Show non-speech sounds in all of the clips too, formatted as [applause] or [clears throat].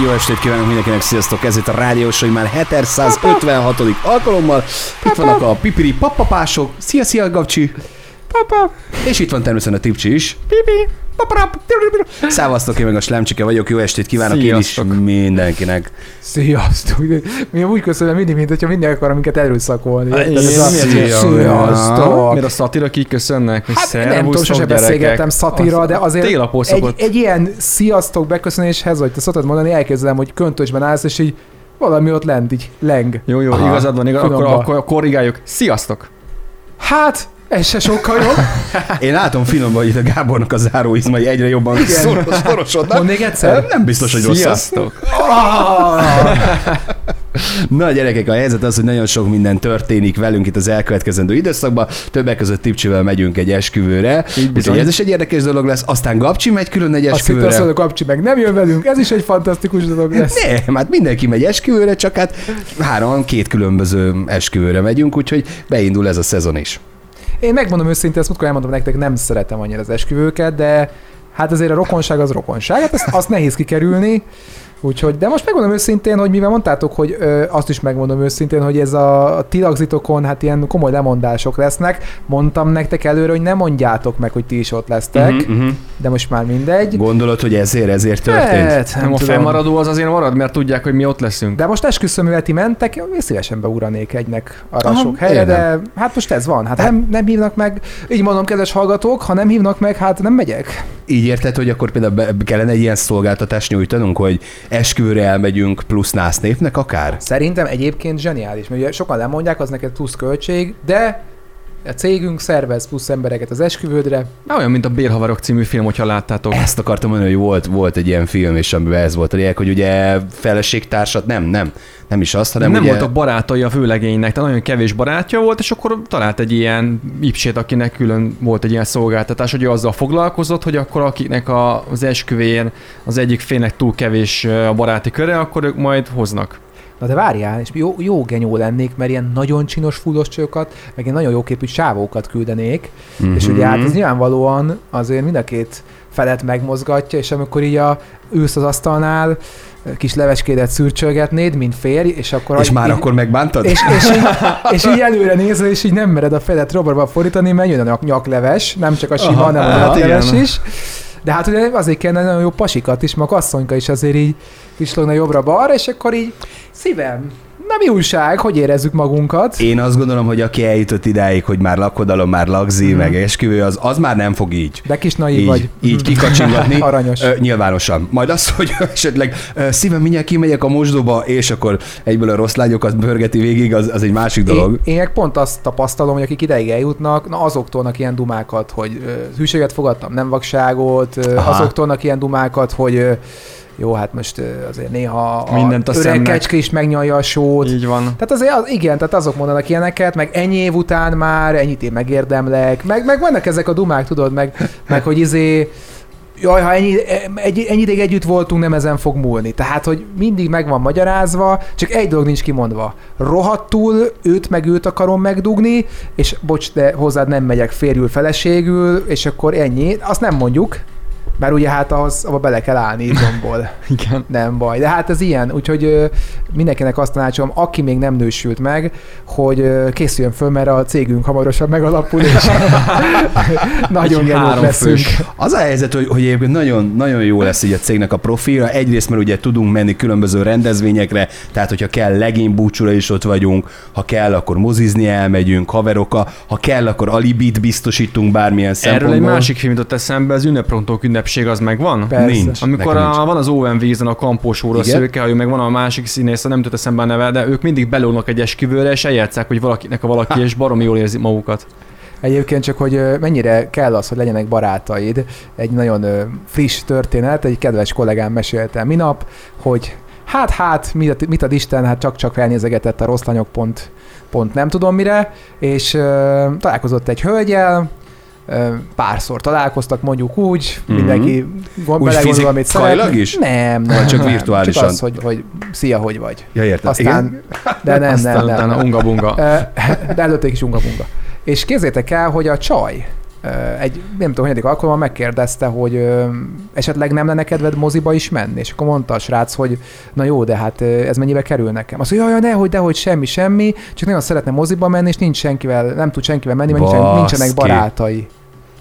Jó estét kívánok mindenkinek, sziasztok! Ez itt a rádiós, már 756. alkalommal. Itt vannak a pipiri papapások. Szia, szia, Gabcsi! Papa! És itt van természetesen a Tipcsi is. Szávasztok, én meg a Slemcsike vagyok. Jó estét kívánok Sziasztok. én is mindenkinek. Sziasztok! Mi úgy köszönöm mindig, mint hogyha mindenki akar minket erőszakolni. a- Szia. Sziasztok! Miért a szatira kiköszönnek? hogy Hát nem tudom, sose beszélgettem szatíra, de azért egy, egy, ilyen sziasztok beköszönéshez, hogy te szoktad mondani, elképzelem, hogy köntösben állsz, és így valami ott lent, így leng. Jó, jó, Aha. igazad van, igaz, akkor, akkor korrigáljuk. Sziasztok! Hát, ez se sokkal jobb. [laughs] Én látom finomban, hogy itt a Gábornak a záróizmai egyre jobban szoros, szorosodnak. Mondd még egyszer. Nem biztos, hogy rossz. Sziasztok! [laughs] Na gyerekek, a helyzet az, hogy nagyon sok minden történik velünk itt az elkövetkezendő időszakban. Többek között Tipcsivel megyünk egy esküvőre. Úgyhogy ez is egy érdekes dolog lesz. Aztán Gabcsi megy külön egy Azt esküvőre. hogy a kapcsi meg nem jön velünk, ez is egy fantasztikus dolog lesz. Nem, hát mindenki megy esküvőre, csak hát három, két különböző esküvőre megyünk, úgyhogy beindul ez a szezon is. Én megmondom őszintén, ezt múltkor elmondom nektek, nem szeretem annyira az esküvőket, de hát azért a rokonság az rokonság, hát azt, azt nehéz kikerülni. Úgyhogy, de most megmondom őszintén, hogy mivel mondtátok, hogy ö, azt is megmondom őszintén, hogy ez a, a tilagzitokon hát ilyen komoly lemondások lesznek. Mondtam nektek előre, hogy ne mondjátok meg, hogy ti is ott lesztek, mhm. de most már mindegy. Gondolod, hogy ezért, ezért történt? Hát, Nem, a fennmaradó az azért marad, mert tudják, hogy mi ott leszünk. De most esküszöm, mivel ti mentek, én szívesen beuranék egynek arra Aha, sok helyre, de hát most ez van. Hát nem, nem hívnak meg, így mondom, kedves hallgatók, ha nem hívnak meg, hát nem megyek. Így érted, hogy akkor például be, kellene egy ilyen szolgáltatást nyújtanunk, hogy esküvőre elmegyünk plusz nász népnek akár? Szerintem egyébként zseniális, mert ugye sokan lemondják, az neked plusz költség, de a cégünk szervez plusz embereket az esküvődre. Na, olyan, mint a Bérhavarok című film, hogyha láttátok. Ezt akartam mondani, hogy volt, volt egy ilyen film, és amiben ez volt a lényeg, hogy ugye feleségtársat, nem, nem, nem is azt, hanem Nem, ugye... voltak barátai a főlegénynek, tehát nagyon kevés barátja volt, és akkor talált egy ilyen ipsét, akinek külön volt egy ilyen szolgáltatás, hogy ő azzal foglalkozott, hogy akkor akiknek a, az esküvén az egyik félnek túl kevés a baráti köre, akkor ők majd hoznak. Na de várjál, és jó, jó genyó lennék, mert ilyen nagyon csinos fullos csőkat, meg ilyen nagyon jóképű csávókat küldenék, Mhm. és ugye hát ez nyilvánvalóan azért mind a két felet megmozgatja, és amikor így a, ülsz az asztalnál, kis leveskédet szürcsölgetnéd, mint férj, és akkor... És már így, akkor megbántad? és, és, [laughs] így, és így előre nézel, és így nem mered a felet roborba fordítani, mert jön a nyak- nyakleves, nem csak a sima, Aha, hanem a hát nyakleves igen. is. De hát ugye azért kellene nagyon jó pasikat is, meg asszonyka is azért így pislogna jobbra-balra, és akkor így szívem, na mi újság, hogy érezzük magunkat? Én azt gondolom, hogy aki eljutott idáig, hogy már lakodalom, már lagzi, Mhm. meg esküvő, az, az már nem fog így. De kis naív Így, vagy. így kikacsingatni. [laughs] Aranyos. Ö, nyilvánosan. Majd az, hogy [laughs] esetleg ö, szívem mindjárt kimegyek a mosdóba, és akkor egyből a rossz lányokat börgeti végig, az, az egy másik dolog. Én, én pont azt tapasztalom, hogy akik ideig eljutnak, na azok tolnak ilyen dumákat, hogy ö, hűséget fogadtam, nem vakságot, ö, azok tolnak ilyen dumákat, hogy ö, jó, hát most azért néha a Mindent a öreg szemnek. kecske is megnyalja a sót. Így van. Tehát azért az, igen, tehát azok mondanak ilyeneket, meg ennyi év után már, ennyit én megérdemlek, meg, meg vannak ezek a dumák, tudod, meg, meg hogy izé, jaj, ha ennyi, egy, ennyi ideig együtt voltunk, nem ezen fog múlni. Tehát, hogy mindig meg van magyarázva, csak egy dolog nincs kimondva. Rohadtul őt meg őt akarom megdugni, és bocs, de hozzád nem megyek férjül, feleségül, és akkor ennyi. Azt nem mondjuk, mert ugye hát ahhoz, abba bele kell állni izomból. [laughs] Igen. Nem baj. De hát ez ilyen, úgyhogy mindenkinek azt tanácsolom, aki még nem nősült meg, hogy készüljön föl, mert a cégünk hamarosan megalapul, és [laughs] [laughs] nagyon genyók három leszünk. Az a helyzet, hogy, hogy egyébként nagyon, nagyon jó lesz így a cégnek a profilja. Egyrészt, mert ugye tudunk menni különböző rendezvényekre, tehát hogyha kell legénybúcsúra is ott vagyunk, ha kell, akkor mozizni elmegyünk, haverokkal, ha kell, akkor alibit biztosítunk bármilyen szempontból. Erről egy másik film jutott eszembe, az ünneprontók ünnepség az megvan? Persze. Nincs. Amikor Nekem a, nincs. van az OMV-zen a kampós óra Igen. szőkehajú, meg van a másik színész, nem tut eszembe a neve, de ők mindig belónak egy esküvőre, és eljátszák, hogy valakinek a valaki, és baromi jól érzi magukat. Egyébként csak, hogy mennyire kell az, hogy legyenek barátaid. Egy nagyon friss történet, egy kedves kollégám mesélte minap, hogy hát, hát, mit, mit ad Isten, hát csak-csak felnézegetett a rossz lányok pont, pont nem tudom mire, és ö, találkozott egy hölgyel, párszor találkoztak, mondjuk úgy, Mhm. mindenki gond, Úgy belegondol, amit szeretne. is? Nem, nem. Vagy csak nem. virtuálisan? Csak az, hogy, hogy szia, hogy vagy. Ja, értem. Aztán, de nem, Aztán nem, nem. utána nem. unga-bunga. [laughs] De előtte is unga-bunga. És képzétek el, hogy a csaj egy, nem tudom, hanyadik alkalommal megkérdezte, hogy ö, esetleg nem lenne kedved moziba is menni, és akkor mondta a srác, hogy na jó, de hát ez mennyibe kerül nekem? Azt mondja, jaj, jaj, nehogy, dehogy semmi, semmi, csak nagyon szeretne moziba menni, és nincs senkivel, nem tud senkivel menni, mert Baszki. nincsenek barátai.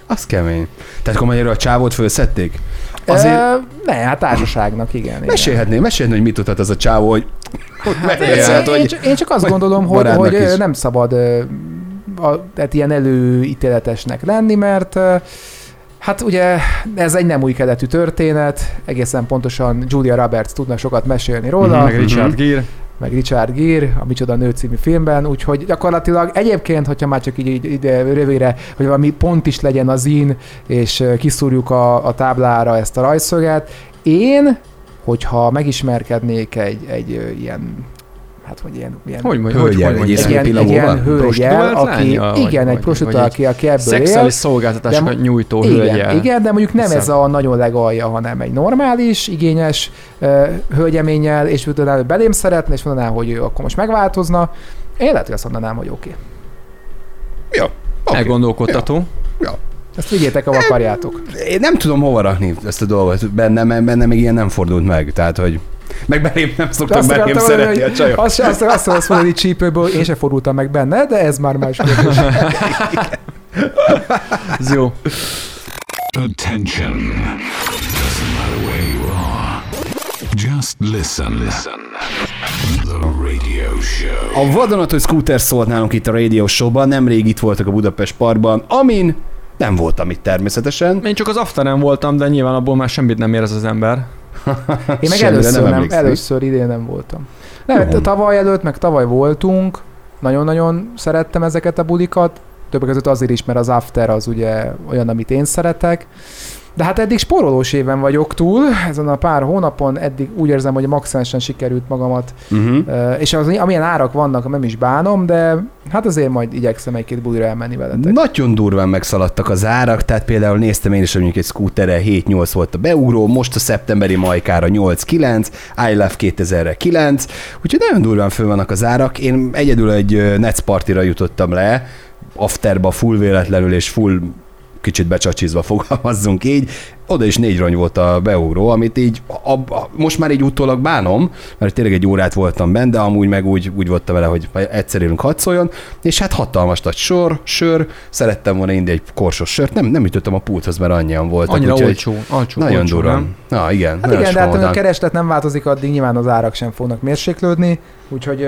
Az kemény. Tehát akkor magyarul a csávót fölszedték? Azért Azért... ne, hát társaságnak, igen. mesélhetné, mesélhetné, hogy mit tudhat az a csávó, hogy [laughs] hogy Hát, én, hogy csak, én csak azt hogy gondolom, hogy, hogy is. nem szabad a, tehát ilyen előítéletesnek lenni, mert hát ugye ez egy nem új keletű történet, egészen pontosan Julia Roberts tudna sokat mesélni róla, Meg Richard Mhm. Gere. meg Richard Gere, a Micsoda Nő című filmben, úgyhogy gyakorlatilag egyébként, hogyha már csak így, így ide rövére, hogy valami pont is legyen az in, és kiszúrjuk a, a táblára ezt a rajszöget, én, hogyha megismerkednék egy, egy ilyen hát hogy ilyen, ilyen Hogy mondja, hogy, Hölgyel, hogy egy ilyen, egy ilyen hölgyel, aki, lánya? igen, Vagy- egy egy aki, aki ebből él. Szexuális szolgáltatásokat De- nyújtó Igen, hölgyel. igen, de mondjuk nem Hiszem. ez a nagyon legalja, hanem egy normális, igényes uh, hölgyeménnyel, és utána belém szeretne, és mondaná, hogy ő akkor most megváltozna. Én lehet, hogy azt mondanám, hogy oké. Okay. Jó. oké. Elgondolkodtató. Ezt vigyétek, ahol akarjátok. Én nem tudom hova rakni ezt a dolgot bennem, bennem még ilyen nem fordult meg. Tehát, hogy meg belém nem szoktak Azt belém akartam mondani, szeretni a hogy csajok. azt, azt, azt, azt mondani, hogy csípőből én se fordultam meg benne, de ez már más kérdés. Ez jó. Attention. Doesn't matter where you are. Just listen. Listen. The radio show. A vadonatúj scooter szólt nálunk itt a Radio Show-ban, nemrég itt voltak a Budapest Parkban, amin nem voltam itt természetesen. Én csak az afteren voltam, de nyilván abból már semmit nem érez az ember. [laughs] Én meg először, nem, emlékszik. először idén nem voltam. Nem, Jó. tavaly előtt, meg tavaly voltunk, nagyon-nagyon szerettem ezeket a bulikat, többek között azért is, mert az after az ugye olyan, amit én szeretek. De hát eddig spórolós éven vagyok túl, ezen a pár hónapon eddig úgy érzem, hogy maximálisan sikerült magamat, Uh-huh. és az, amilyen árak vannak, nem is bánom, de hát azért majd igyekszem egy-két bulira elmenni veletek. Nagyon durván megszaladtak az árak, tehát például néztem én is, hogy mondjuk egy scooterre 7-8 volt a beugró, most a szeptemberi majkára 8-9, I Love 2000-re 9, úgyhogy nagyon durván föl vannak az árak. Én egyedül egy ö, Nets partira jutottam le, afterba full véletlenül és full kicsit becsacsizva [laughs] fogalmazzunk így, oda is négy rony volt a beugró, amit így a, a, most már így utólag bánom, mert tényleg egy órát voltam benne, de amúgy meg úgy, úgy voltam vele, hogy egyszer élünk hadd szóljon, és hát hatalmas nagy sor, sör, szerettem volna indi egy korsos sört, nem, nem ütöttem a pulthoz, mert annyian voltak. Annyira úgyhogy olcsó. olcsó Nagyon olcsó, durva. Na igen, Hát igen, de hát a kereslet nem változik, addig nyilván az árak sem fognak mérséklődni, úgyhogy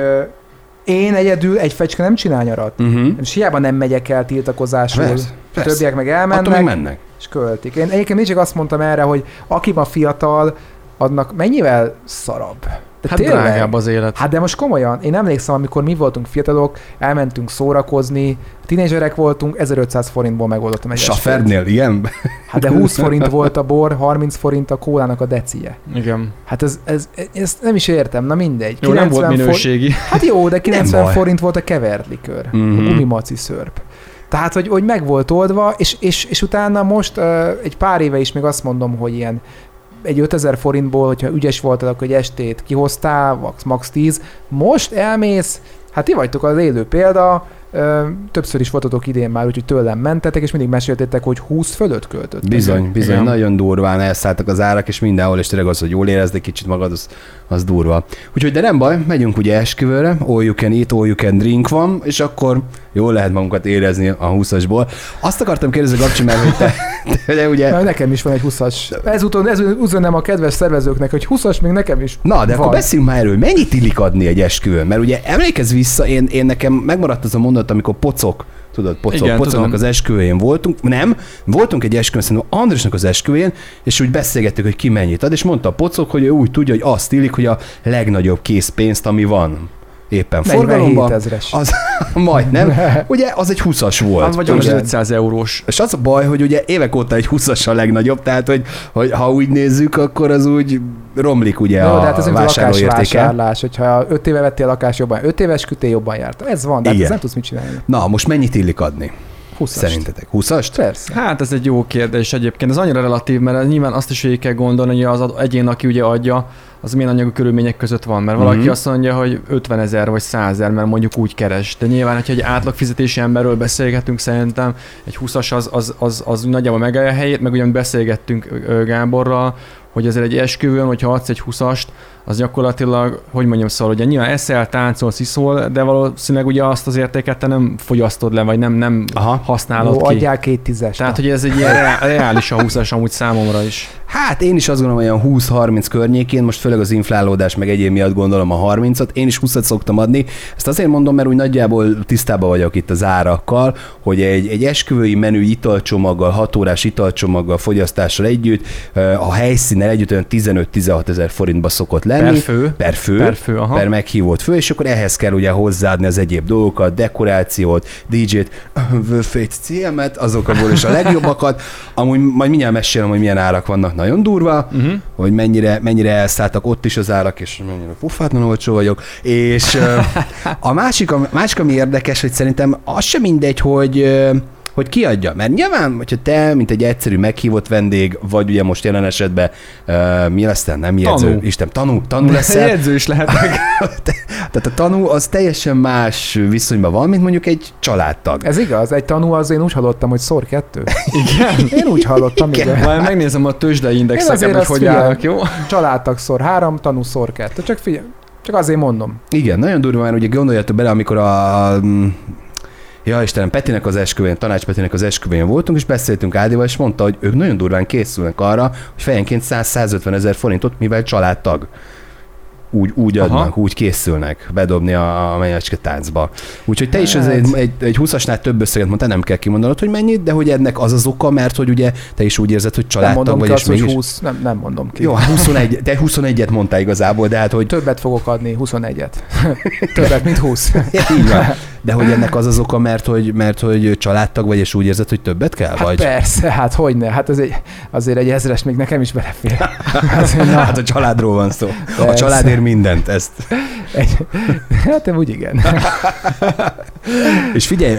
én egyedül egy fecske nem csinál nyarat. Uh-huh. És hiába nem megyek el tiltakozásul, Persze, persze. többiek meg Attól elmennek, mennek. és költik. Én egyébként mindig azt mondtam erre, hogy aki ma fiatal, annak mennyivel szarabb. De Hát drágább az élet. Hát de most komolyan, én emlékszem, amikor mi voltunk fiatalok, elmentünk szórakozni, tínézserek voltunk, 1500 forintból megoldottam egy. Safernél ilyen? Hát de 20 [laughs] forint volt a bor, 30 forint a kólának a decije. Igen. Hát ez, ez, ezt nem is értem, na mindegy. Jó, nem volt for- minőségi. Hát jó, de 90 baj. forint volt a kevert likör, Mhm. a gumimaci szörp. Tehát, hogy, hogy meg volt oldva, és, és, és utána most uh, egy pár éve is még azt mondom, hogy ilyen egy 5000 forintból, hogyha ügyes voltál, akkor egy estét kihoztál, max, max 10. Most elmész, hát ti vagytok az élő példa, többször is voltatok idén már, úgyhogy tőlem mentetek, és mindig meséltétek, hogy 20 fölött költöttek. Bizony, bizony, Igen. nagyon durván elszálltak az árak, és mindenhol, és tényleg az, hogy jól érezd egy kicsit magad, az, az durva. Úgyhogy, de nem baj, megyünk ugye esküvőre, all you can eat, all you can drink van, és akkor jól lehet magunkat érezni a 20-asból. Azt akartam kérdezni, Gabcsi, mert hogy te, [laughs] te de ugye... Na, nekem is van egy 20-as. Ezúton, ez üzenem a kedves szervezőknek, hogy 20-as még nekem is Na, de van. akkor beszéljünk már erről, mennyit illik adni egy esküvőn? Mert ugye emlékezz vissza, én, én nekem megmaradt az a mondat, amikor pocok, tudod, pocok, Igen, pocoknak tudom. az esküvőjén voltunk, nem, voltunk egy esküvőn, szerintem Andrásnak az esküvőjén, és úgy beszélgettük, hogy ki mennyit ad, és mondta a pocok, hogy ő úgy tudja, hogy azt illik, hogy a legnagyobb készpénzt, ami van éppen 47 forgalomban, az [laughs] majdnem, ugye az egy 20-as volt. Az vagy az Igen. 500 eurós. És az a baj, hogy ugye évek óta egy 20-as a legnagyobb, tehát hogy, hogy ha úgy nézzük, akkor az úgy romlik ugye Jó, a de hát ez a lakásvásárlás, hogyha 5 éve vettél lakást jobban, 5 éves küté jobban járt. Ez van, de hát Igen. ez nem tudsz mit csinálni. Na, most mennyit illik adni? 20 Szerintetek 20-ast? Persze. Hát ez egy jó kérdés egyébként. Ez annyira relatív, mert nyilván azt is végig kell gondolni, hogy az ad- egyén, aki ugye adja, az milyen anyagú körülmények között van. Mert valaki Mhm. azt mondja, hogy 50 ezer vagy 100 ezer, mert mondjuk úgy keres. De nyilván, hogyha egy átlag fizetési emberről beszélgetünk, szerintem egy 20-as az, az, az, az nagyjából megállja a helyét, meg ugyan beszélgettünk Gáborral, hogy azért egy esküvőn, hogyha adsz egy 20-ast, az gyakorlatilag, hogy mondjam szóval, ugye nyilván eszel, táncolsz, iszol, de valószínűleg ugye azt az értéket te nem fogyasztod le, vagy nem, nem Aha. használod Jó, ki. adjál két tízes. Tehát, hogy ez egy ilyen reá- reális a 20-as amúgy számomra is. Hát én is azt gondolom, olyan 20-30 környékén, most főleg az inflálódás meg egyéb miatt gondolom a 30-at, én is 20-at szoktam adni. Ezt azért mondom, mert úgy nagyjából tisztában vagyok itt az árakkal, hogy egy, egy esküvői menü italcsomaggal, 6 órás italcsomaggal, fogyasztással együtt, a helyszínnel együtt olyan 15-16 ezer forintba szokott lenni. Per fő. Per fő, Per fő, aha. per meghívott fő, és akkor ehhez kell ugye hozzáadni az egyéb dolgokat, dekorációt, DJ-t, [laughs] Wörfét, CM-et, azokból is a legjobbakat. Amúgy majd mindjárt mesélem, hogy milyen árak vannak nagyon durva, Uh-huh. hogy mennyire, mennyire elszálltak ott is az árak, és mennyire pufátlan olcsó vagyok. És [laughs] a másik, a másik, ami érdekes, hogy szerintem az sem mindegy, hogy hogy kiadja. Mert nyilván, hogyha te, mint egy egyszerű meghívott vendég, vagy ugye most jelen esetben, uh, mi lesz te, nem jegyző, Tanú. Isten, tanú, tanú leszel, Jegyző is lehetek. [laughs] tehát a tanú az teljesen más viszonyban van, mint mondjuk egy családtag. Ez igaz, egy tanú az én úgy hallottam, hogy szor kettő. [laughs] Igen. Én úgy hallottam, igen. Majd megnézem a tőzsdei indexeket, hogy hogy állnak, jó? Családtag szor három, tanú szor kettő. Csak figyelj, csak azért mondom. Igen, nagyon durva, mert ugye gondoljatok bele, amikor a Ja Istenem, Petinek az esküvőjén, Tanács Petinek az esküvőjén voltunk, és beszéltünk Ádival, és mondta, hogy ők nagyon durván készülnek arra, hogy fejenként 100-150 ezer forintot, mivel családtag úgy, úgy Aha. adnak, úgy készülnek bedobni a, a menyecske táncba. Úgyhogy te is Hát. egy, egy, egy 20-asnál több összeget mondtál, nem kell kimondanod, hogy mennyit, de hogy ennek az az oka, mert hogy ugye te is úgy érzed, hogy családtag vagy, és mégis... 20, nem, nem mondom ki. Jó, 21, te 21-et mondtál igazából, de hát, hogy Többet fogok adni, 21-et. [laughs] Többet, mint 20. [laughs] Így van. [laughs] De hogy ennek az az oka, mert hogy, mert hogy családtag vagy, és úgy érzed, hogy többet kell? Hát vagy? persze, hát hogy ne. Hát ez egy, azért egy ezres még nekem is belefér. Azért, [laughs] na, Hát a családról van szó. A Persze. család ér mindent, ezt. egy, hát úgy igen. [laughs] És figyelj,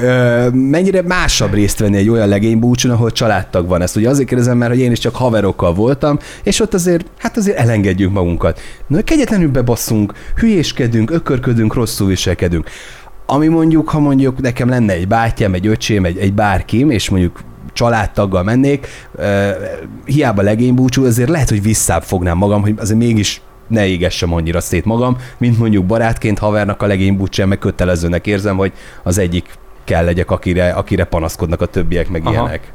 mennyire másabb részt venni egy olyan legénybúcson, ahol családtag van. Ezt ugye azért kérdezem, mert hogy én is csak haverokkal voltam, és ott azért, hát azért elengedjük magunkat. Na, kegyetlenül bebasszunk, hülyéskedünk, ökörködünk, rosszul viselkedünk. Ami mondjuk, ha mondjuk nekem lenne egy bátyám, egy öcsém, egy, egy bárkim, és mondjuk családtaggal mennék, uh, hiába legénybúcsú, azért lehet, hogy visszább fognám magam, hogy azért mégis ne égessem annyira szét magam, mint mondjuk barátként havernak a legénybúcsán, meg kötelezőnek érzem, hogy az egyik kell legyek, akire, akire panaszkodnak a többiek, meg Aha. ilyenek.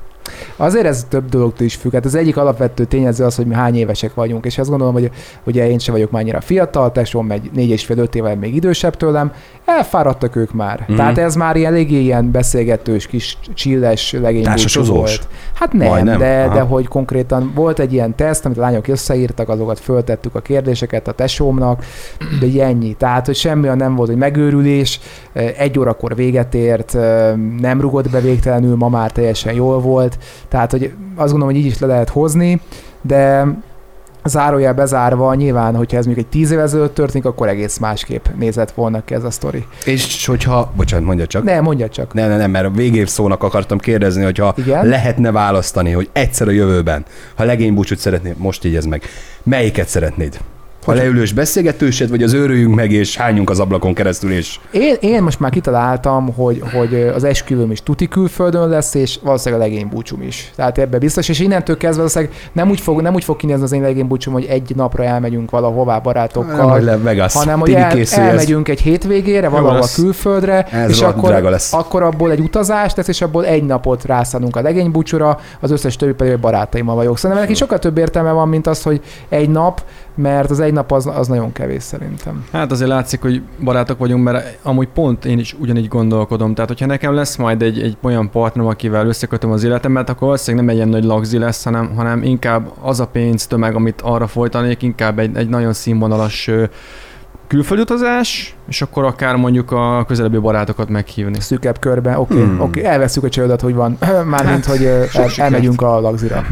Azért ez több dologtól is függ. Hát az egyik alapvető tényező az, hogy mi hány évesek vagyunk, és azt gondolom, hogy ugye én sem vagyok már annyira fiatal, tesóm egy négy és fél öt évvel még idősebb tőlem, elfáradtak ők már. Mm. Tehát ez már ilyen eléggé ilyen beszélgetős, kis csilles Társasozós? volt. Hát nem, Majdnem. de, Aha. de hogy konkrétan volt egy ilyen teszt, amit a lányok összeírtak, azokat föltettük a kérdéseket a tesómnak, de ennyi. Tehát, hogy semmi nem volt, hogy megőrülés, egy órakor véget ért, nem rugott be végtelenül, ma már teljesen jól volt. Tehát, hogy azt gondolom, hogy így is le lehet hozni, de zárójel bezárva, nyilván, hogyha ez mondjuk egy tíz évvel ezelőtt történik, akkor egész másképp nézett volna ki ez a sztori. És hogyha, bocsánat, mondja csak. Ne, mondja csak. Nem, nem, nem, mert a végév szónak akartam kérdezni, hogyha Igen? lehetne választani, hogy egyszer a jövőben, ha legénybúcsút szeretnéd, most így ez meg, melyiket szeretnéd? A Hogy- leülős beszélgetősed, vagy az őrüljünk meg, és hányunk az ablakon keresztül, és Én, én most már kitaláltam, hogy, hogy az esküvőm is tuti külföldön lesz, és valószínűleg a legénybúcsúm is. Tehát ebbe biztos, és innentől kezdve valószínűleg nem úgy fog, nem úgy fog kinézni az én legénybúcsúm, hogy egy napra elmegyünk valahová nem, barátokkal, hogy le Vegas, hanem hogy el, készülj, ez- elmegyünk egy hétvégére, valahol külföldre, Ez és akkor, lesz. akkor abból egy utazás lesz, és abból egy napot rászánunk a legénybúcsúra, az összes többi pedig hogy barátaimmal vagyok. Szerintem neki sokkal több értelme van, mint az, hogy egy nap, mert az egy nap az, az nagyon kevés szerintem. Hát azért látszik, hogy barátok vagyunk, mert amúgy pont én is ugyanígy gondolkodom. Tehát, hogyha nekem lesz majd egy, egy olyan partnerem, akivel összekötöm az életemet, akkor valószínűleg nem egy ilyen nagy lagzi lesz, hanem, hanem inkább az a pénz tömeg, amit arra folytanék, inkább egy, egy nagyon színvonalas külföldutazás, és akkor akár mondjuk a közelebbi barátokat meghívni. Szűkebb körben, oké, okay, Hmm. oké, okay, elveszük a csődet, hogy van, [clears throat] mármint, hogy ö, sok el, elmegyünk a lagzira.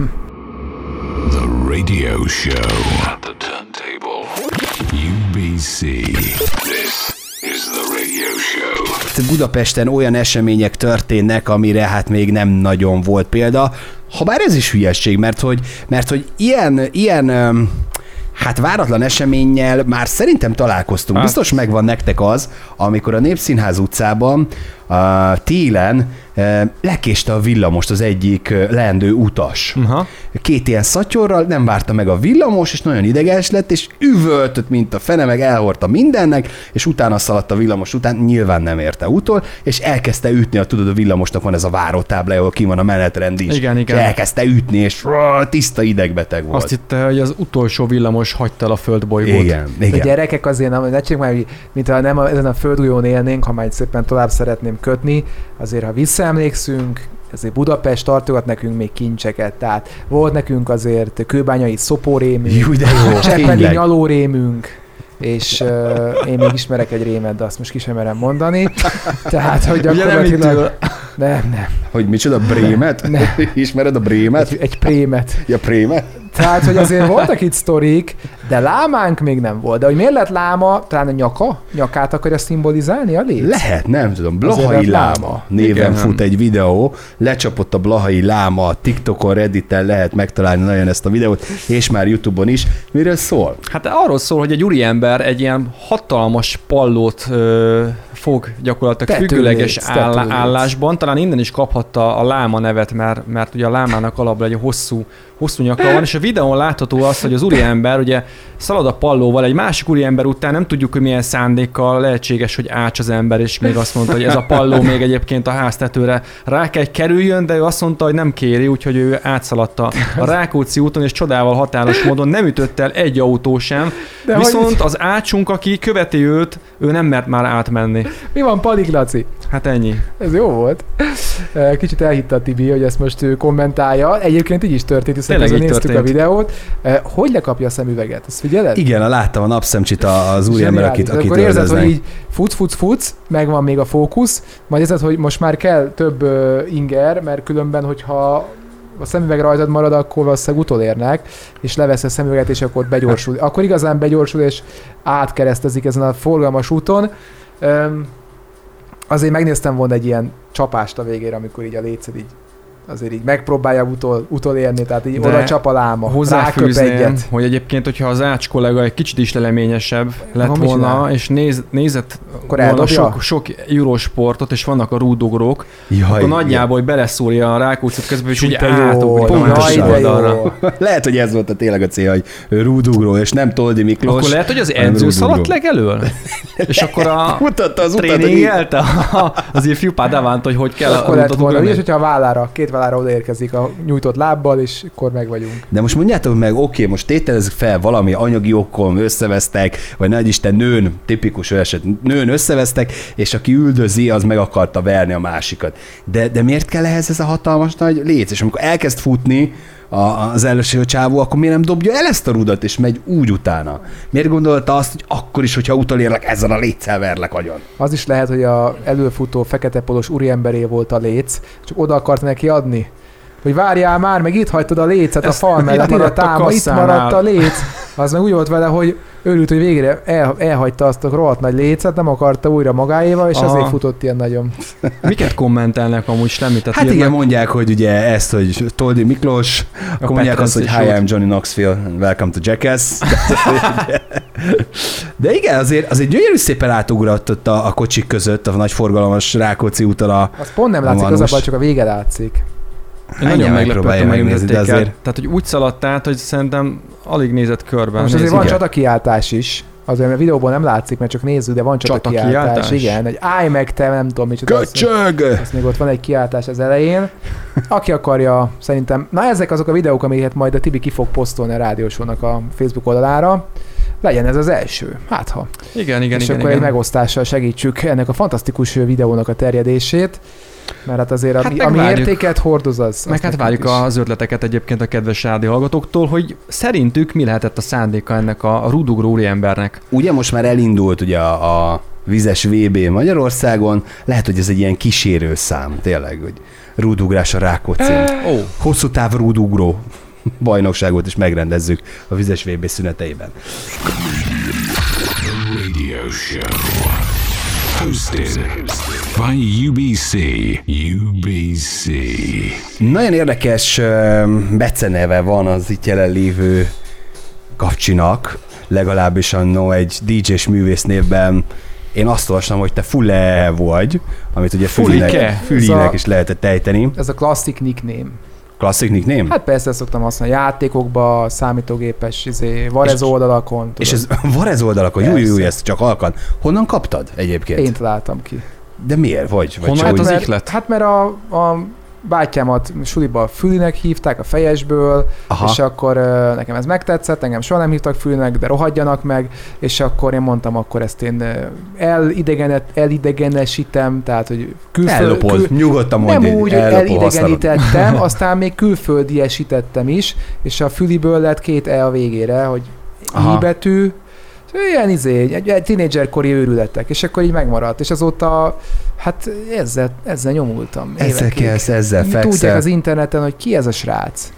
The radio show at the turntable. UBC. This is the radio show. Budapesten olyan események történnek, amire hát még nem nagyon volt példa. Habár ez is hülyesség, mert hogy, mert hogy ilyen, ilyen Hát váratlan eseménnyel már szerintem találkoztunk. Hát. Biztos megvan nektek az, amikor a Népszínház utcában uh, télen uh, lekéste a villamost az egyik uh, leendő utas. Aha. Két ilyen szatyorral, nem várta meg a villamos, és nagyon ideges lett, és üvöltött, mint a fene, meg elhordta mindennek, és utána szaladt a villamos után, nyilván nem érte utol, és elkezdte ütni, a tudod, a villamosnak van ez a várótábla, ahol ki van a menetrend is. Igen, igen. És elkezdte ütni, és rá, tiszta idegbeteg volt. Azt hitte, hogy az utolsó villamos hagyta el a földbolygót. igen, A igen. gyerekek azért nem, ne már, hogy mintha nem a, ezen a földújón élnénk, ha már szépen tovább szeretném kötni, azért ha visszaemlékszünk, azért Budapest tartogat nekünk még kincseket, tehát volt nekünk azért kőbányai szopórémünk, Jú, de jó, [laughs] Cseppeli nyalórémünk, és uh, én még ismerek egy rémet, de azt most ki sem merem mondani. Tehát, hogy nem gyakorlatilag... Nem, nem. Hogy micsoda, Brémet? Ne. [laughs] Ismered a Brémet? Egy, egy prémet. Ja, Prémet? Tehát, hogy azért voltak itt sztorik, de lámánk még nem volt. De hogy miért lett láma? Talán a nyaka? Nyakát akarja szimbolizálni a léc? Lehet, nem tudom. Blahai láma láma. néven Igen, fut nem. egy videó, lecsapott a Blahai láma, TikTokon, Redditen lehet megtalálni nagyon ezt a videót, és már Youtube-on is. Miről szól? Hát arról szól, hogy egy úriember egy ilyen hatalmas pallót ö, fog gyakorlatilag Tetőléc, függőleges áll, állásban. Talán innen is kaphatta a láma nevet, mert, mert ugye a lámának alapból egy hosszú, hosszú nyaka van, és a videón látható az, hogy az úriember ugye szalad a pallóval egy másik úriember után, nem tudjuk, hogy milyen szándékkal lehetséges, hogy ács az ember, és még azt mondta, hogy ez a palló még egyébként a háztetőre rá kell, kerüljön, de ő azt mondta, hogy nem kéri, úgyhogy ő átszaladta a Rákóczi úton, és csodával határos módon nem ütött el egy autó sem, De de hogy- Viszont az ácsunk, aki követi őt, ő nem mert már átmenni. Mi van, Padik Laci? Hát ennyi. Ez jó volt. Eh, Kicsit elhitte a Tibi, hogy ezt most ő kommentálja. Egyébként így is történt, hiszen közben így néztük történt. a videót. Eh, Hogy lekapja a szemüveget? Ezt figyeled? Igen, láttam a napszemcsit a- az úriember, Zseniális. akit, akit Akkor érzed, hogy így futsz, futsz, futsz, megvan még a fókusz, majd érzed, hogy most már kell több inger, mert különben, hogyha a szemüveg rajtad marad, akkor valószínűleg utolérnek, és levesz a szemüveget, és akkor ott begyorsul. Akkor igazán begyorsul, és átkeresztezik ezen a forgalmas úton. Azért megnéztem volna egy ilyen csapást a végére, amikor így a léced így azért így megpróbálja utol, utolérni, tehát így De oda csap a láma, Hozzáfűzném, egyet. hogy egyébként, hogyha az ács kollega egy kicsit is leleményesebb lett mit volna, csinál? és néz, nézett Akkor volna sok, sok eurósportot, és vannak a rúdogrók, Jaj, akkor nagyjából, hogy beleszúrja a rákócot közben, és ugye de jó, átugrik a jaj, másik de jó. oldalra. [laughs] Lehet, hogy ez volt a tényleg a célja, hogy rúdugró, és nem Toldi Miklós. Akkor lehet, hogy az edző szaladt legelől? [laughs] És akkor a [laughs] Mutatta az utat, hogy az ifjú Padávánt, hogy hogy kell Akkor lett volna, és hogyha a vállára, két vállára odaérkezik a nyújtott lábbal, és akkor meg vagyunk. De most mondjátok meg, oké, most tételezzük fel valami anyagi okon összevesztek, vagy nagy Isten nőn, tipikus eset, nőn összevesztek, és aki üldözi, az meg akarta verni a másikat. De, de miért kell ehhez ez a hatalmas nagy léc? És amikor elkezd futni a, az első csávó, akkor miért nem dobja el ezt a rudat, és megy úgy utána? Miért gondolta azt, hogy akkor is, hogyha utolérlek, ezzel a léccel verlek agyon? Az is lehet, hogy a előfutó fekete polos úriemberé volt a léc, csak oda akart neki adni. Hogy várjál már, meg itt hagytad a lécet a Ezt fal [laughs] itt mellett, ide a táma, itt maradt a léc. Az meg úgy volt vele, hogy örült, hogy végre el, elhagyta azt a rohadt nagy lécet, nem akarta újra magáéval, és Aha. azért futott ilyen nagyon. [laughs] Miket kommentelnek amúgy semmit? Tehát Hát igen, meg- mondják, hogy ugye ezt, hogy Toldi Miklós, akkor mondják azt, hogy Hi, I'm Johnny Knoxville, welcome to Jackass. [laughs] De igen, azért, azért gyönyörű szépen átugrott ott a, a kocsik között, a nagy forgalmas Rákóczi úton a... Az pont nem látszik, az a baj, csak a vége látszik. Én nagyon meglepődtem, hogy megnézni, de el. azért- Tehát, hogy úgy szaladt át, hogy szerintem alig nézett körben. Most azért van csatakiáltás is. Azért a videóban nem látszik, mert csak nézzük, de van csatakiáltás. Csatakiáltás? Igen, hogy állj meg te, nem tudom micsoda. azt- Köcsög! Azt még ott van egy kiáltás az elején. Aki akarja, szerintem, na ezek azok a videók, amiket majd a Tibi ki fog posztolni a rádiósónak a Facebook oldalára. Legyen ez az első. Hát ha. Igen, igen, és igen. akkor igen. egy megosztással segítsük ennek a fantasztikus videónak a terjedését. Mert hát azért, Hát ami, értéket hordoz, az. Meg hát várjuk is. az ötleteket egyébként a kedves rádió hallgatóktól, hogy szerintük mi lehetett a szándéka ennek a, a rudugró úriembernek. Ugye most már elindult ugye a, a vizes VB Magyarországon, lehet, hogy ez egy ilyen kísérő szám, tényleg, hogy rúdugrás a Rákóczin. Ó, Hosszú táv rúdugró bajnokságot is megrendezzük a vizes VB szüneteiben. Radio Show. Hosted by UBC. UBC. Nagyon érdekes beceneve van az itt jelenlévő kapcsinak, legalábbis annó egy DJ-s művész névben én azt olvastam, hogy te Fule vagy, amit ugye Ez a- is lehetett ejteni. Ez a klasszik nickname. Klasszik nickname? Hát persze ezt szoktam használni játékokba, számítógépes, izé, Varez És- oldalakon. És tudod. ez [laughs] van ez oldalakon, jó, jó, ezt csak alkan. Honnan kaptad egyébként? Én találtam ki. De miért? Vagy? vagy Honnan hát az mert, ihlet? Hát mert a, a bátyámat suliba Fülinek hívták a fejesből, Aha. és akkor nekem ez megtetszett, engem soha nem hívtak Fülinek, de rohadjanak meg, és akkor én mondtam, akkor ezt én elidegenet, elidegenesítem, tehát hogy külföld, Ellopod, nyugodtan nem mondj, úgy, hogy ellopó használod. elidegenítettem, [laughs] aztán még külföldiesítettem is, és a Füliből lett két E a végére, hogy Aha. I betű, ilyen izé, egy, egy tínédzserkori őrületek, és akkor így megmaradt, és azóta, hát ezzel, ezzel nyomultam. Ezzel kelsz, ezzel Így Tudják fekszel. az interneten, hogy ki ez a srác.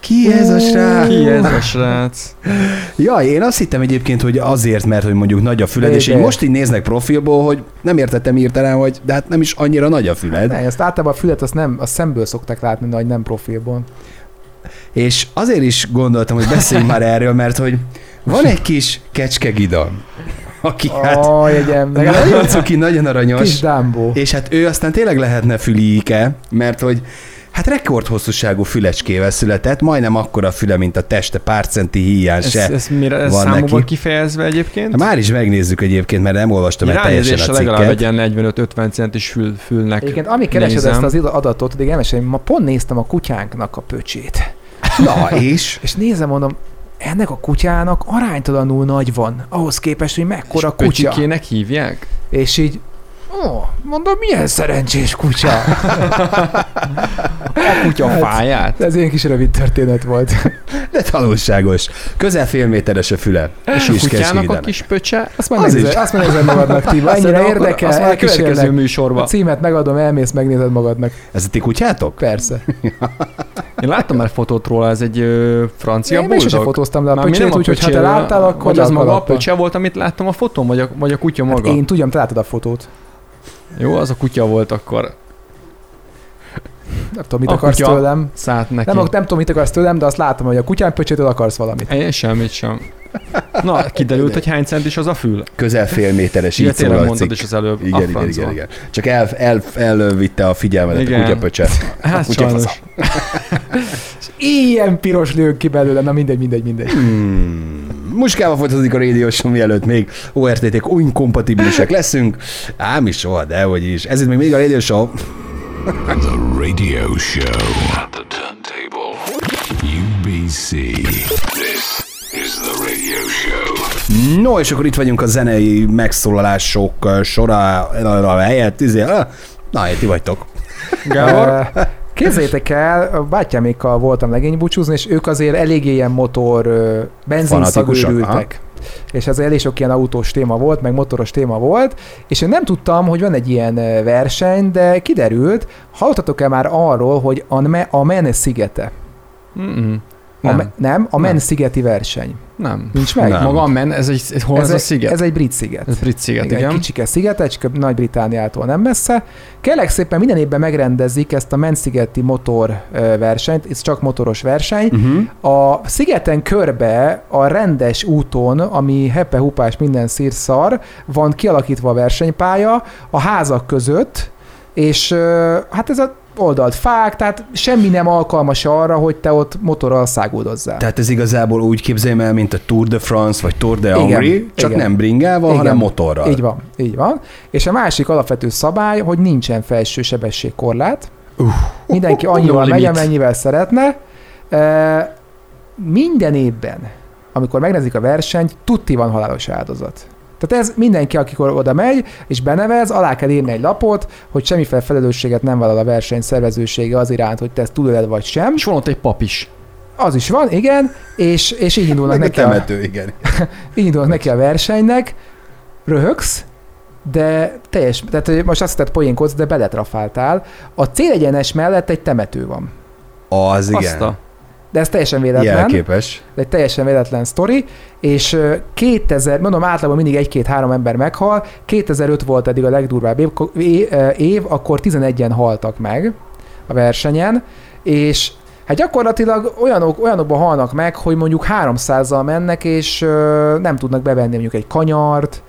Ki ez a srác? Ki ez a srác? Ja, én azt hittem egyébként, hogy azért, mert hogy mondjuk nagy a füled, De- és így most így néznek profilból, hogy nem értettem hirtelen, hogy de hát nem is annyira nagy a füled. Ne, ezt általában a fület azt nem, azt szemből szokták látni, hogy nem profilból. És azért is gondoltam, hogy beszéljünk [laughs] már erről, mert hogy van egy kis kecskegida, aki hát Oh, jegyem, nagyon cuki, nagyon kis aranyos, Dumbo. és hát ő aztán tényleg lehetne fülike, mert hogy hát rekordhosszúságú fülecskével született, majdnem akkora füle, mint a teste, pár centi híján Ez, se. ez mire ez van számokban neki. kifejezve egyébként? Hát Már is megnézzük egyébként, mert nem olvastam el teljesen a Ránézésre legalább cikket. egy ilyen 45-50 centis fül, fülnek Egyébként, ami keresed nézem. ezt az adatot, addig elmesélem, ma pont néztem a kutyánknak a pöcsét. Na, és? És nézem, mondom, ennek a kutyának aránytalanul nagy van, ahhoz képest, hogy mekkora És kutya. Pöcsikének hívják? És így, ó, mondom, milyen szerencsés kutya. [laughs] A kutya Hát, fáját? Ez ilyen kis rövid történet volt. De tanulságos. Közel fél méteres a füle. És A is kutyának a kis pöcse? Azt már Az megnézed, azt már nézed magadnak, Timo. Ennyire akkor érdekel, Azt már a következő elkísérlek. A műsorba. címet megadom, elmész, megnézed magadnak. Ez a ti kutyátok? Persze. [laughs] Én láttam már fotót róla, ez egy ö, francia Én még sose bulldog. fotóztam le a pöcsét, úgyhogy ha te láttál, akkor Vagy az maga a pöcse volt, amit láttam a fotón, vagy a, vagy a kutya maga? Hát én tudjam, te láttad a fotót. Jó, az a kutya volt akkor. Nem tudom, mit A akarsz kutya. tőlem. Szállt neki. Nem, nem tudom, mit akarsz tőlem, de azt látom, hogy a kutyán pöcsétől akarsz valamit. Én semmit sem. Na, kiderült, hogy hány centis az a fül. Közel fél méteres, így szól a cikk. is az előbb. Igen, a igen, francba. igen, igen. Csak el, el, elvitte a figyelmedet Igen. a kutyapöcse. Hát kutya sajnos. Ilyen piros lők ki belőle, na mindegy, mindegy, mindegy. Hmm. Muskába folytatódik a Radio Show, mielőtt még ORTT-k inkompatibilisek leszünk. Ám is soha, de hogy is. Ez itt még mindig a Radio Show. The radio show at the turntable. UBC. This is the radio show. No, és akkor itt vagyunk a zenei megszólalások uh, sora uh, helyett. Izé, uh, na, ti vagytok. Gábor? [laughs] Képzeljétek el, a bátyámékkal voltam legénybúcsúzni, és ők azért eléggé ilyen motor, ö, benzinszagú Fanatikusak, ültek. És az elég sok ilyen autós téma volt, meg motoros téma volt, és én nem tudtam, hogy van egy ilyen verseny, de kiderült, hallottatok-e már arról, hogy a, Me- a Men szigete? Mm-mm. A Nem. Me- nem, a Men Nem. szigeti verseny. Nem. Nincs meg? Nem. Maga a men, ez egy, ez, hol ez, a egy, sziget? Ez egy brit sziget. Ez brit sziget, igen. igen, egy kicsike szigetecske, Nagy-Britániától nem messze. Kérlek szépen minden évben megrendezik ezt a Menszigeti motor versenyt, ez csak motoros verseny. Uh-huh. A szigeten körbe a rendes úton, ami hepe, hupás, minden szírszar, van kialakítva a versenypálya a házak között, és hát ez a oldalt fák, tehát semmi nem alkalmas arra, hogy te ott motorral száguldozzál. Tehát ez igazából úgy képzeljem el, mint a Tour de France, vagy Tour de Hongrie, csak igen. nem bringával, Igen. hanem motorral. Így van, így van. És a másik alapvető szabály, hogy nincsen felső sebességkorlát. Uh. Mindenki [laughs] annyival megy, limit. amennyivel szeretne. E, minden évben, amikor megnezik a versenyt, tuti van halálos áldozat. Tehát ez mindenki, akikor oda megy, és benevez, alá kell írni egy lapot, hogy semmiféle felelősséget nem vállal a verseny szervezősége az iránt, hogy te ezt tudod vagy sem. És van ott egy pap is. Az is van, igen, és, és így indulnak neki a, temető, igen. [laughs] így indulnak neki a versenynek, röhögsz, de teljes, tehát hogy most azt hitted poénkodsz, de beletrafáltál. A célegyenes mellett egy temető van. Az igen. Azt a... de ez teljesen véletlen. Jelképes. de egy teljesen véletlen sztori, és ö, 2000, mondom, általában mindig egy-két-három ember meghal, 2005 volt eddig a legdurvább év, év akkor 11-en haltak meg a versenyen, és hát gyakorlatilag olyanok, olyanokban halnak meg, hogy mondjuk 300-zal mennek, és nem tudnak bevenni mondjuk egy kanyart,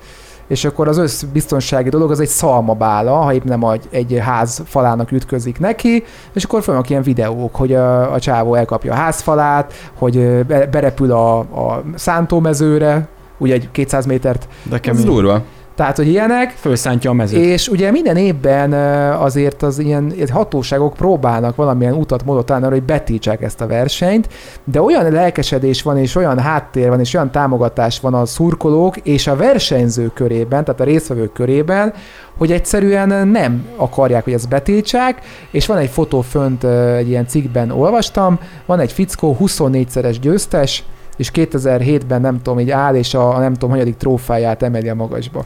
és akkor az összbiztonsági dolog az egy szalmabála, ha épp nem egy, egy ház falának ütközik neki, és akkor vannak ilyen videók, hogy a, a csávó elkapja a házfalát, hogy berepül a, a szántómezőre, ugye egy 200 métert, De Ez kemény. durva. Tehát hogy ilyenek, Fölszántja a mezőt. és ugye minden évben azért az ilyen hatóságok próbálnak valamilyen utat, módot találni arra, hogy betiltsák ezt a versenyt, de olyan lelkesedés van, és olyan háttér van, és olyan támogatás van a szurkolók és a versenyzők körében, tehát a résztvevők körében, hogy egyszerűen nem akarják, hogy ezt betiltsák, és van egy fotó fönt, egy ilyen cikkben olvastam, van egy fickó, 24-szeres győztes, és 2007-ben nem tudom, így áll, és a nem tudom, hanyadik trófáját emeli a magasba.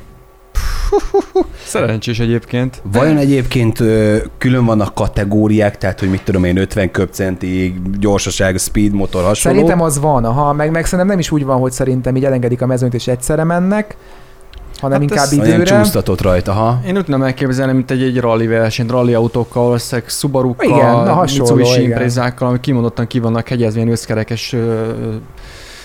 Szerencsés egyébként. Vajon egyébként ö, külön vannak kategóriák, tehát hogy mit tudom én, 50 köbcentig, gyorsaság, speed, motor, hasonló? Szerintem az van, aha, meg, meg szerintem nem is úgy van, hogy szerintem így elengedik a mezőnyt és egyszerre mennek, hanem Hát inkább Ha időre. csúsztatott rajta, ha? Én úgy nem elképzelni, mint egy, egy rally versenyt, rally autókkal, valószínűleg Subarukkal, Igen, na, hasonló, Mitsubishi igen. imprézákkal, amik kimondottan ki vannak hegyezvén összkerekes ö,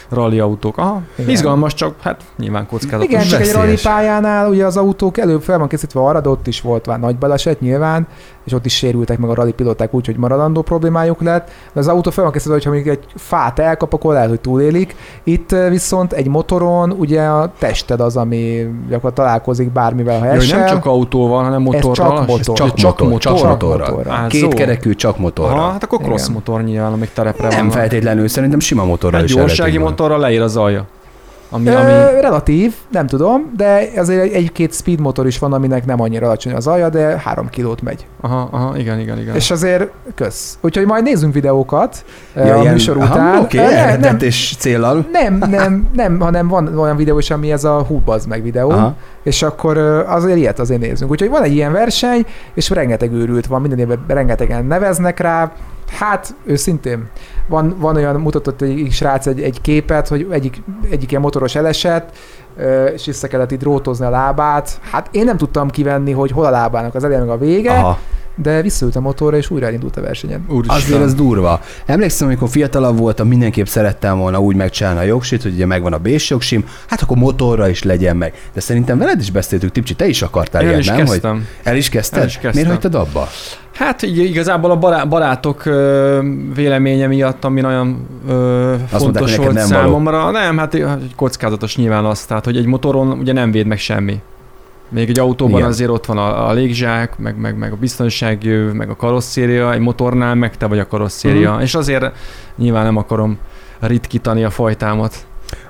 rally autók. Aha, Igen. izgalmas, csak hát nyilván kockázatos. Igen, csak egy rally pályánál ugye az autók előbb fel van készítve arra, de ott is volt már nagy baleset nyilván, és ott is sérültek meg a rally pilóták úgy, hogy maradandó problémájuk lett. De az autó fel van készítve, hogyha mondjuk egy fát elkap, akkor lehet, hogy túlélik. Itt eh, viszont egy motoron ugye a tested az, ami gyakorlatilag találkozik bármivel, ha esel. nem csak autóval, hanem motorral. csak motor. Csak, csak motor, motor. csak motorral. motorral. Á, Két szó. kerekű, csak motorra. Aha, hát akkor cross Igen. motor nyilván, amik terepre Nem vannak. feltétlenül, szerintem sima motorral Egy is gyorsági motorral leír az alja. Ami, Ö, ami... relatív, nem tudom, de azért egy- egy-két speed motor is van, aminek nem annyira alacsony az alja, de három kilót megy. Aha, aha, igen, igen, igen. És azért kösz. Úgyhogy majd nézzünk videókat ja, a ilyen- műsor aha, után. Oké, Ö, okay, ne- nem, célral. nem, nem, nem, hanem van olyan videó is, ami ez a hú, bazd meg videó, Aha. és akkor ö, azért ilyet azért nézzünk. Úgyhogy van egy ilyen verseny, és rengeteg őrült van, minden évben rengetegen neveznek rá, Hát, őszintén, van, van olyan, mutatott egy srác egy, egy képet, hogy egyik, egyik ilyen motoros elesett, és vissza kellett itt drótozni a lábát. Hát én nem tudtam kivenni, hogy hol a lábának az eleje meg a vége, Aha. De visszaült a motorra, és újra elindult a versenyen. Úristen. Azért az durva. Emlékszem, amikor fiatalabb voltam, mindenképp szerettem volna úgy megcsinálni a jogsit, hogy ugye megvan a bés jogsim, hát akkor motorra is legyen meg. De szerintem veled is beszéltük, Tipcsi, te is akartál el ilyet, is nem? kezdtem. Hogy el is kezdted? El is kezdtem. Miért hagytad abba? Hát így igazából a bará- barátok ö, véleménye miatt, ami nagyon ö, fontos volt nem való. számomra. Nem, hát hogy kockázatos nyilván az, tehát hogy egy motoron ugye nem véd meg semmi. Még egy autóban Igen. Azért ott van a, a légzsák, meg, meg, meg a biztonságjöv, meg a karosszéria, egy motornál meg te vagy a karosszéria. Mhm. És azért nyilván nem akarom ritkítani a fajtámat.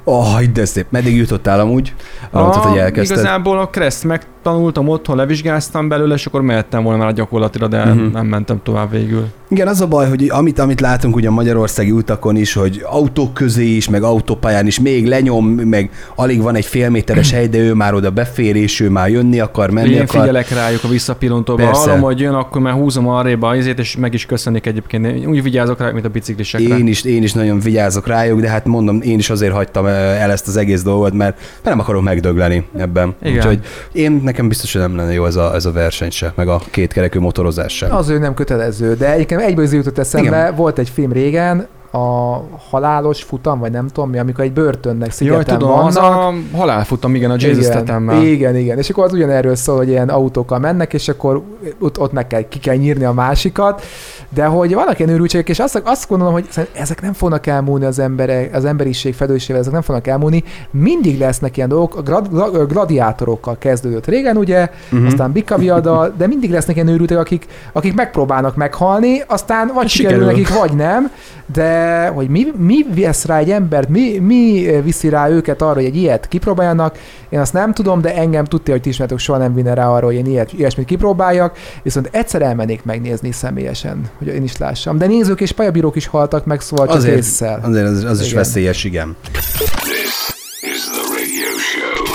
Oh, de szép. Meddig jutottál amúgy? Mondtad, hogy elkezdted. Igazából a Crest megtanultam otthon, levizsgáztam belőle, és akkor mehettem volna már gyakorlatilag, de uh-huh. nem mentem tovább végül. Igen, az a baj, hogy amit, amit látunk ugye a magyarországi utakon is, hogy autók közé is, meg autópályán is még lenyom, meg alig van egy fél méteres hely, de ő már oda befér, és ő már jönni akar, menni Én akar. figyelek rájuk a visszapillantóba, Persze. hallom, hogy jön, akkor már húzom arrébb a izét, és meg is köszönik egyébként. Én úgy vigyázok rájuk, mint a biciklisekre. Én is, én is nagyon vigyázok rájuk, de hát mondom, én is azért hagytam eh, el ezt az egész dolgot, mert mert nem akarom megdögleni ebben. Igen. Úgyhogy én nekem biztos, hogy nem lenne jó ez a, ez a verseny se, meg a kétkerekű motorozás sem. Az ő nem kötelező, de egyébként egyből jutott eszembe. Igen. volt egy film régen, a halálos futam, vagy nem tudom mi, amikor egy börtönnek Jaj, szigeten tudom, vannak. az a halálfutam, igen, a Jason igen, igen, igen, és akkor az ugyanerről szól, hogy ilyen autókkal mennek, és akkor ott, ott meg kell, ki kell nyírni a másikat, de hogy vannak ilyen őrültségek, és azt, azt gondolom, hogy ezek nem fognak elmúlni az, emberek, az emberiség felelősségével, ezek nem fognak elmúlni, mindig lesznek ilyen dolgok, a glad, glad, gladiátorokkal kezdődött régen, ugye, Mhm. aztán Bikaviada, de mindig lesznek ilyen őrültek, akik, akik megpróbálnak meghalni, aztán vagy sikerül, Sikerül. nekik, vagy nem, de hogy mi, mi vesz rá egy embert, mi, mi viszi rá őket arra, hogy egy ilyet kipróbáljanak, én azt nem tudom, de engem tudja, hogy ti ismertek, soha nem vinne rá arra, hogy én ilyet, ilyesmit kipróbáljak, viszont egyszer elmennék megnézni személyesen, hogy én is lássam. De nézők és pályabírók is haltak meg, szóval csak Azért, észszel. azért az, az is Igen. veszélyes, igen. This is the radio show.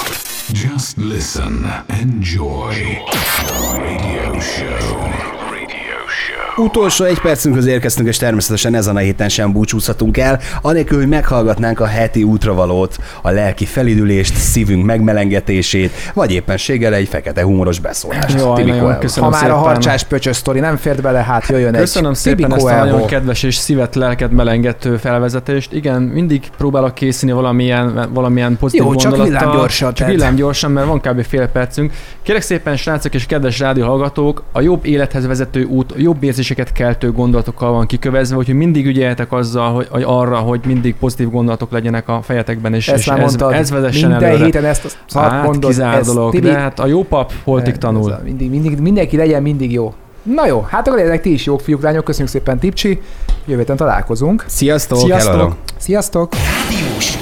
Just listen, enjoy. Radio show. Utolsó egy percünkhöz érkeztünk, és természetesen ezen a héten sem búcsúzhatunk el, anélkül, hogy meghallgatnánk a heti útravalót, a lelki felidülést, szívünk megmelengetését, vagy éppenséggel egy fekete humoros beszólást. Tibikó nagyon köszönöm ha már szépen. a harcsás pöcsös sztori nem fért bele, hát jöjjön Köszönöm egy szépen Tibikó ezt a nagyon kedves és szívet, lelket melengető felvezetést. Igen, mindig próbálok készülni valamilyen, valamilyen pozitív Jó, csak villámgyorsan, Csak villámgyorsan, mert van kb. fél percünk. Kérek szépen, srácok és kedves rádióhallgatók, a jobb élethez vezető út, a jobb érzéseket keltő gondolatokkal van kikövezve, úgyhogy mindig ügyeljetek azzal, hogy, hogy arra, hogy mindig pozitív gondolatok legyenek a fejetekben, és, Ezt és ez, ez vezessen minden előre. héten ezt a szart Hát, mondod. kizár ez dolog, Tibi- de hát a jó pap holtig ez tanul. a- Mindig, mindig, mindenki legyen mindig jó. Na jó, hát akkor legyenek ti is jók, fiúk, lányok. Köszönjük szépen, Tipcsi. Jövő találkozunk. Sziasztok! Sziasztok! elalok. Sziasztok! Show.